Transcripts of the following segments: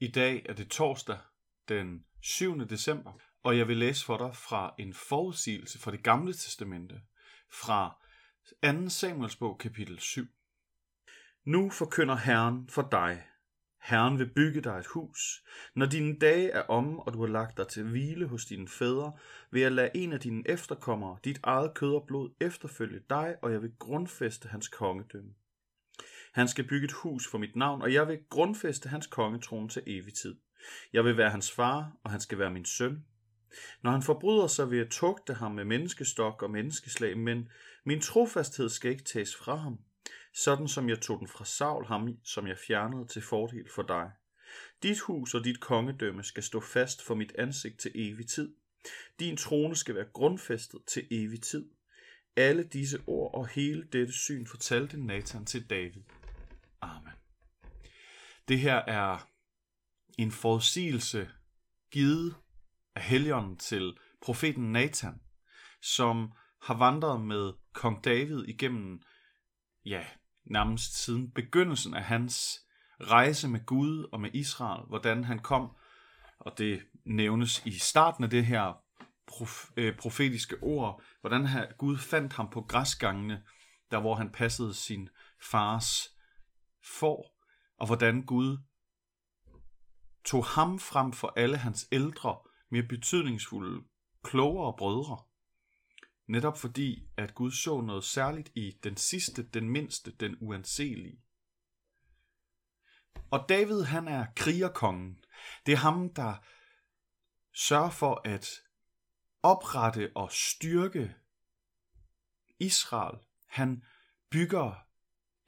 I dag er det torsdag den 7. december, og jeg vil læse for dig fra en forudsigelse fra det gamle testamente, fra 2. Samuels bog kapitel 7. Nu forkynder Herren for dig. Herren vil bygge dig et hus. Når dine dage er om, og du har lagt dig til hvile hos dine fædre, vil jeg lade en af dine efterkommere, dit eget kød og blod, efterfølge dig, og jeg vil grundfæste hans kongedømme. Han skal bygge et hus for mit navn, og jeg vil grundfæste hans kongetrone til evig tid. Jeg vil være hans far, og han skal være min søn. Når han forbryder sig, vil jeg tugte ham med menneskestok og menneskeslag, men min trofasthed skal ikke tages fra ham, sådan som jeg tog den fra Saul, ham som jeg fjernede til fordel for dig. Dit hus og dit kongedømme skal stå fast for mit ansigt til evig tid. Din trone skal være grundfæstet til evig tid. Alle disse ord og hele dette syn fortalte Nathan til David. Amen. Det her er en forudsigelse givet af helgen til profeten Nathan, som har vandret med kong David igennem, ja, nærmest siden begyndelsen af hans rejse med Gud og med Israel, hvordan han kom, og det nævnes i starten af det her prof, øh, profetiske ord, hvordan her, Gud fandt ham på græsgangene, der hvor han passede sin fars får, og hvordan Gud tog ham frem for alle hans ældre, mere betydningsfulde, klogere brødre. Netop fordi, at Gud så noget særligt i den sidste, den mindste, den uanselige. Og David, han er krigerkongen. Det er ham, der sørger for at oprette og styrke Israel. Han bygger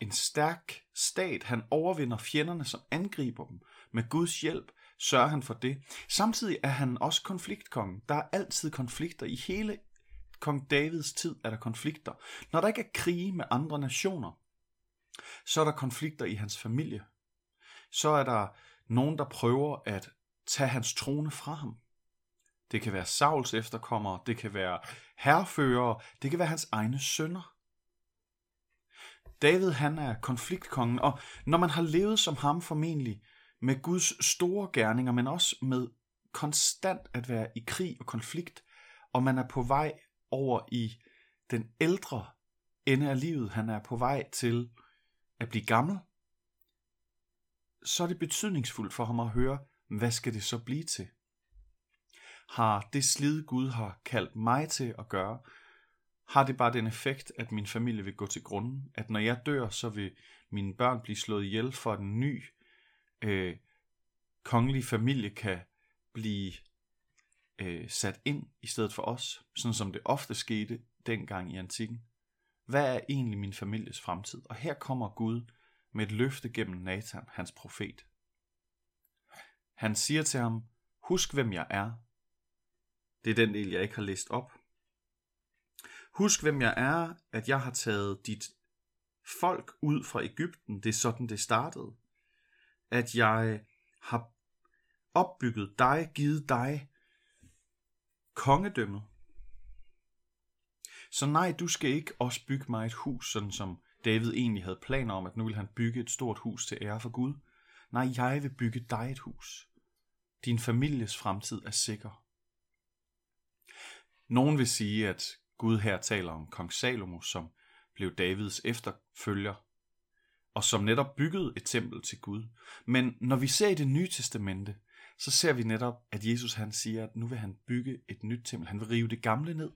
en stærk stat. Han overvinder fjenderne, som angriber dem. Med Guds hjælp sørger han for det. Samtidig er han også konfliktkongen. Der er altid konflikter. I hele kong Davids tid er der konflikter. Når der ikke er krige med andre nationer, så er der konflikter i hans familie. Så er der nogen, der prøver at tage hans trone fra ham. Det kan være Sauls efterkommere, det kan være herrefører, det kan være hans egne sønner. David han er konfliktkongen, og når man har levet som ham formentlig med Guds store gerninger, men også med konstant at være i krig og konflikt, og man er på vej over i den ældre ende af livet, han er på vej til at blive gammel, så er det betydningsfuldt for ham at høre, hvad skal det så blive til? Har det slid Gud har kaldt mig til at gøre, har det bare den effekt, at min familie vil gå til grunden. At når jeg dør, så vil mine børn blive slået ihjel for, at en ny øh, kongelig familie kan blive øh, sat ind i stedet for os, sådan som det ofte skete dengang i antikken. Hvad er egentlig min families fremtid? Og her kommer Gud med et løfte gennem Nathan, hans profet. Han siger til ham, husk hvem jeg er. Det er den del, jeg ikke har læst op. Husk hvem jeg er, at jeg har taget dit folk ud fra Ægypten. Det er sådan, det startede. At jeg har opbygget dig, givet dig kongedømmet. Så nej, du skal ikke også bygge mig et hus, sådan som David egentlig havde planer om, at nu vil han bygge et stort hus til ære for Gud. Nej, jeg vil bygge dig et hus. Din families fremtid er sikker. Nogen vil sige, at Gud her taler om kong Salomo, som blev Davids efterfølger, og som netop byggede et tempel til Gud. Men når vi ser i det nye testamente, så ser vi netop, at Jesus han siger, at nu vil han bygge et nyt tempel. Han vil rive det gamle ned.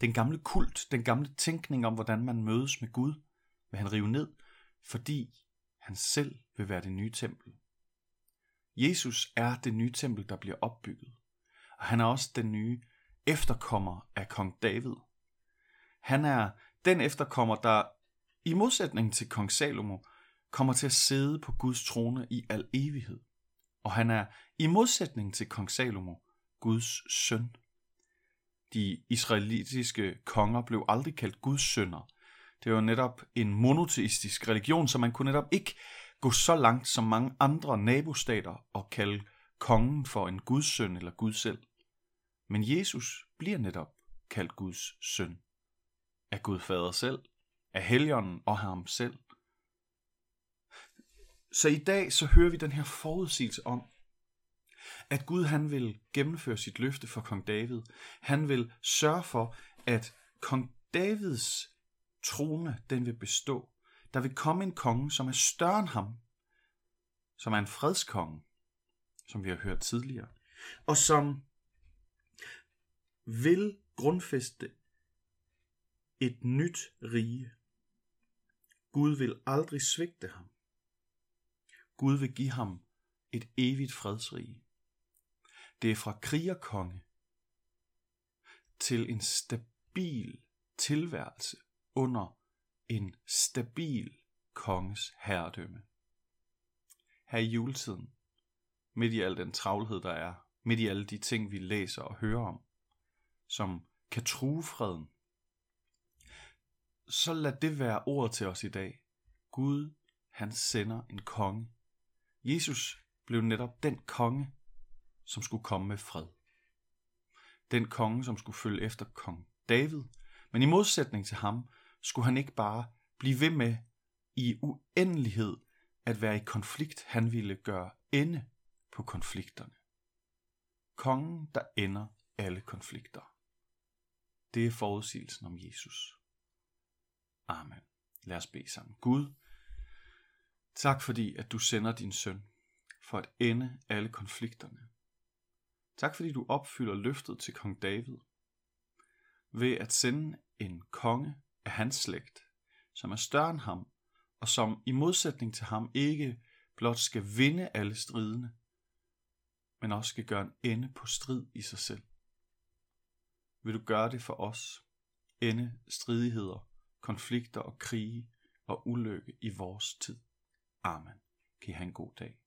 Den gamle kult, den gamle tænkning om, hvordan man mødes med Gud, vil han rive ned, fordi han selv vil være det nye tempel. Jesus er det nye tempel, der bliver opbygget. Og han er også den nye efterkommer af kong David. Han er den efterkommer, der i modsætning til kong Salomo, kommer til at sidde på Guds trone i al evighed. Og han er i modsætning til kong Salomo, Guds søn. De israelitiske konger blev aldrig kaldt Guds sønner. Det var netop en monoteistisk religion, så man kunne netop ikke gå så langt som mange andre nabostater og kalde kongen for en Guds søn eller Gud selv. Men Jesus bliver netop kaldt Guds søn af Gud Fader selv, af Helligånden og ham selv. Så i dag så hører vi den her forudsigelse om, At Gud han vil gennemføre sit løfte for kong David. Han vil sørge for, at kong Davids trone, den vil bestå. Der vil komme en konge, som er større end ham, som er en fredskonge, som vi har hørt tidligere, og som vil grundfæste et nyt rige. Gud vil aldrig svigte ham. Gud vil give ham et evigt fredsrige. Det er fra krigerkonge til en stabil tilværelse under en stabil konges herredømme. Her i juletiden, midt i al den travlhed, der er, midt i alle de ting, vi læser og hører om, som kan true freden, så lad det være ord til os i dag. Gud, han sender en konge. Jesus blev netop den konge, som skulle komme med fred. Den konge, som skulle følge efter kong David. Men i modsætning til ham, skulle han ikke bare blive ved med i uendelighed at være i konflikt. Han ville gøre ende på konflikterne. Kongen, der ender alle konflikter. Det er forudsigelsen om Jesus. Amen. Lad os bede sammen. Gud, tak fordi, at du sender din søn for at ende alle konflikterne. Tak fordi du opfylder løftet til kong David ved at sende en konge af hans slægt, som er større end ham, og som i modsætning til ham ikke blot skal vinde alle stridene, men også skal gøre en ende på strid i sig selv. Vil du gøre det for os? Ende stridigheder, konflikter og krige og ulykke i vores tid. Amen. Kan I have en god dag.